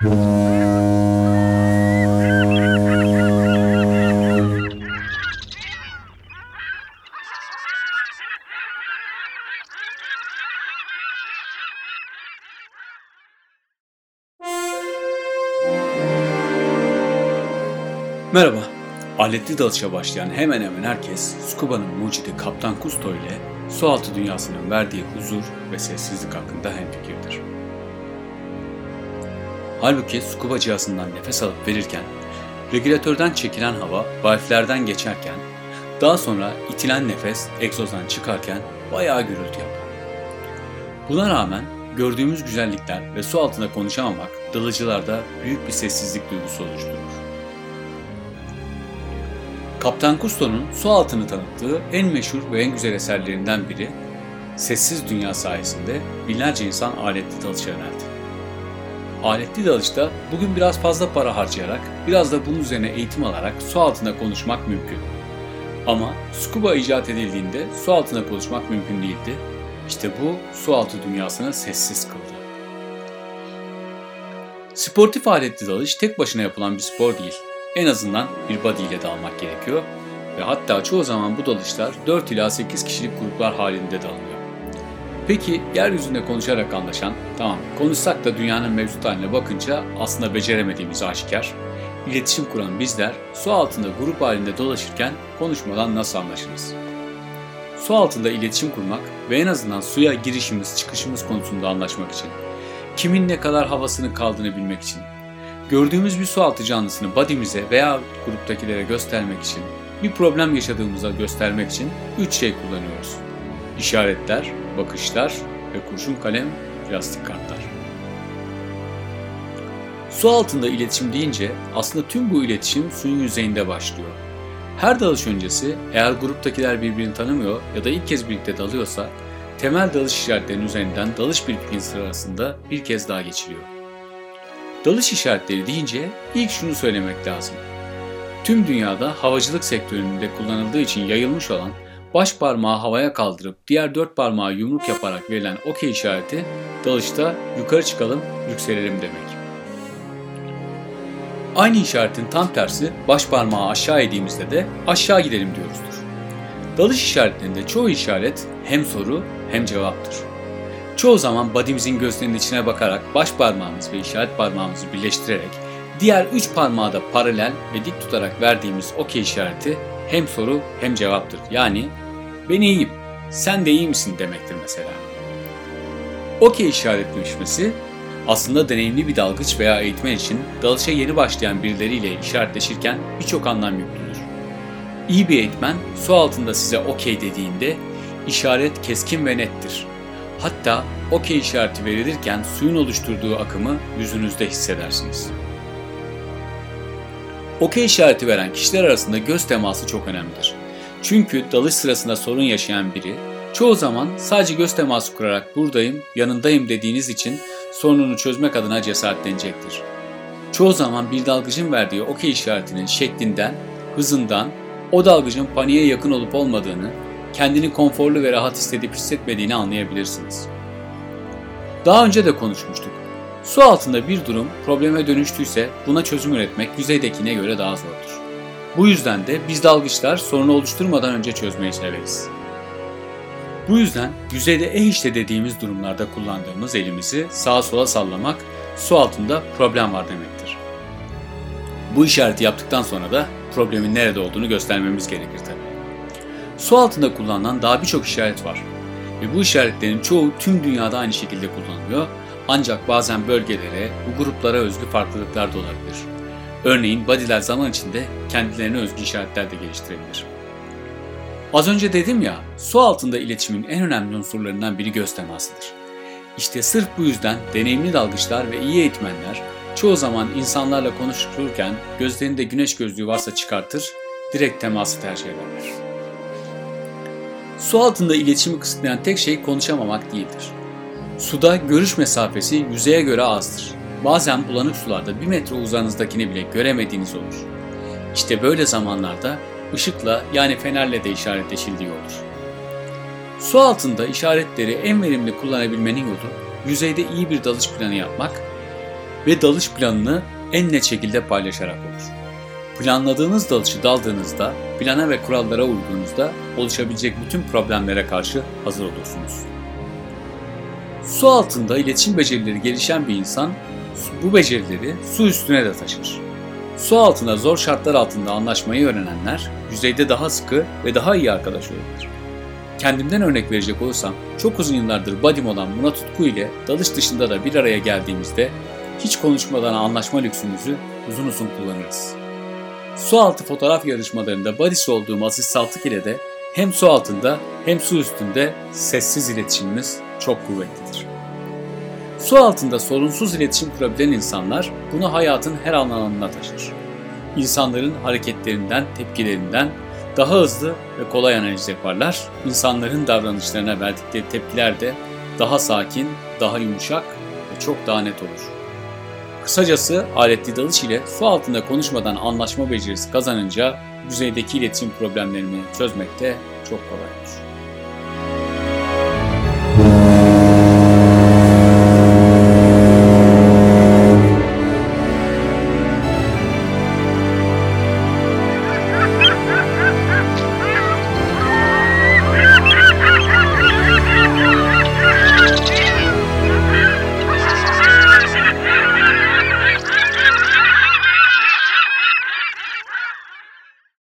Merhaba. Aletli dalışa başlayan hemen hemen herkes Scuba'nın mucidi Kaptan Kusto ile sualtı dünyasının verdiği huzur ve sessizlik hakkında hemfikirdir. Halbuki scuba cihazından nefes alıp verirken, regülatörden çekilen hava valflerden geçerken, daha sonra itilen nefes egzozdan çıkarken bayağı gürültü yapar. Buna rağmen gördüğümüz güzellikler ve su altında konuşamamak dalıcılarda büyük bir sessizlik duygusu oluşturur. Kaptan Kusto'nun su altını tanıttığı en meşhur ve en güzel eserlerinden biri, Sessiz Dünya sayesinde binlerce insan aletli dalışa yöneldi. Aletli dalışta bugün biraz fazla para harcayarak, biraz da bunun üzerine eğitim alarak su altında konuşmak mümkün. Ama scuba icat edildiğinde su altında konuşmak mümkün değildi. İşte bu su altı dünyasını sessiz kıldı. Sportif aletli dalış tek başına yapılan bir spor değil en azından bir body ile dalmak gerekiyor ve hatta çoğu zaman bu dalışlar 4 ila 8 kişilik gruplar halinde dalınıyor. Peki yeryüzünde konuşarak anlaşan, tamam konuşsak da dünyanın mevcut haline bakınca aslında beceremediğimiz aşikar, iletişim kuran bizler su altında grup halinde dolaşırken konuşmadan nasıl anlaşırız? Su altında iletişim kurmak ve en azından suya girişimiz çıkışımız konusunda anlaşmak için, kimin ne kadar havasını kaldığını bilmek için, gördüğümüz bir sualtı canlısını body'mize veya gruptakilere göstermek için, bir problem yaşadığımızda göstermek için üç şey kullanıyoruz. İşaretler, bakışlar ve kurşun kalem, plastik kartlar. Su altında iletişim deyince aslında tüm bu iletişim suyun yüzeyinde başlıyor. Her dalış öncesi eğer gruptakiler birbirini tanımıyor ya da ilk kez birlikte dalıyorsa temel dalış işaretlerinin üzerinden dalış bilginin sırasında bir kez daha geçiliyor. Dalış işaretleri deyince ilk şunu söylemek lazım. Tüm dünyada havacılık sektöründe kullanıldığı için yayılmış olan baş parmağı havaya kaldırıp diğer dört parmağı yumruk yaparak verilen okey işareti dalışta yukarı çıkalım, yükselelim demek. Aynı işaretin tam tersi baş parmağı aşağı ediğimizde de aşağı gidelim diyoruzdur. Dalış işaretlerinde çoğu işaret hem soru hem cevaptır. Çoğu zaman body'mizin gözlerinin içine bakarak baş parmağımız ve işaret parmağımızı birleştirerek diğer üç parmağı da paralel ve dik tutarak verdiğimiz okey işareti hem soru hem cevaptır. Yani ben iyiyim, sen de iyi misin demektir mesela. Okey işaretleşmesi aslında deneyimli bir dalgıç veya eğitmen için dalışa yeni başlayan birileriyle işaretleşirken birçok anlam yüklüdür. İyi bir eğitmen su altında size okey dediğinde işaret keskin ve nettir. Hatta okey işareti verilirken suyun oluşturduğu akımı yüzünüzde hissedersiniz. Okey işareti veren kişiler arasında göz teması çok önemlidir. Çünkü dalış sırasında sorun yaşayan biri çoğu zaman sadece göz teması kurarak buradayım, yanındayım dediğiniz için sorununu çözmek adına cesaretlenecektir. Çoğu zaman bir dalgıcın verdiği okey işaretinin şeklinden, hızından, o dalgıcın paniğe yakın olup olmadığını kendini konforlu ve rahat hissedip hissetmediğini anlayabilirsiniz. Daha önce de konuşmuştuk. Su altında bir durum probleme dönüştüyse buna çözüm üretmek yüzeydekine göre daha zordur. Bu yüzden de biz dalgıçlar sorunu oluşturmadan önce çözmeyi severiz. Bu yüzden yüzeyde e işte dediğimiz durumlarda kullandığımız elimizi sağa sola sallamak su altında problem var demektir. Bu işareti yaptıktan sonra da problemin nerede olduğunu göstermemiz gerekir tabi. Su altında kullanılan daha birçok işaret var ve bu işaretlerin çoğu tüm dünyada aynı şekilde kullanılıyor ancak bazen bölgelere, bu gruplara özgü farklılıklar da olabilir. Örneğin body'ler zaman içinde kendilerine özgü işaretler de geliştirebilir. Az önce dedim ya, su altında iletişimin en önemli unsurlarından biri göz temasıdır. İşte sırf bu yüzden deneyimli dalgıçlar ve iyi eğitmenler çoğu zaman insanlarla konuşurken gözlerinde güneş gözlüğü varsa çıkartır, direkt teması tercih ederler. Su altında iletişimi kısıtlayan tek şey konuşamamak değildir. Suda görüş mesafesi yüzeye göre azdır. Bazen bulanık sularda bir metre uzağınızdakini bile göremediğiniz olur. İşte böyle zamanlarda ışıkla yani fenerle de işaretleşildiği olur. Su altında işaretleri en verimli kullanabilmenin yolu yüzeyde iyi bir dalış planı yapmak ve dalış planını en net şekilde paylaşarak olur. Planladığınız dalışı daldığınızda, plana ve kurallara uyduğunuzda oluşabilecek bütün problemlere karşı hazır olursunuz. Su altında iletişim becerileri gelişen bir insan bu becerileri su üstüne de taşır. Su altında zor şartlar altında anlaşmayı öğrenenler yüzeyde daha sıkı ve daha iyi arkadaş olurlar. Kendimden örnek verecek olursam çok uzun yıllardır badim olan Murat Tutku ile dalış dışında da bir araya geldiğimizde hiç konuşmadan anlaşma lüksümüzü uzun uzun kullanırız. Su altı fotoğraf yarışmalarında badisi olduğum Aziz Saltık ile de hem su altında hem su üstünde sessiz iletişimimiz çok kuvvetlidir. Su altında sorunsuz iletişim kurabilen insanlar bunu hayatın her alanına taşır. İnsanların hareketlerinden, tepkilerinden daha hızlı ve kolay analiz yaparlar. İnsanların davranışlarına verdikleri tepkiler de daha sakin, daha yumuşak ve çok daha net olur. Kısacası aletli dalış ile su altında konuşmadan anlaşma becerisi kazanınca yüzeydeki iletişim problemlerini çözmek de çok kolay olur.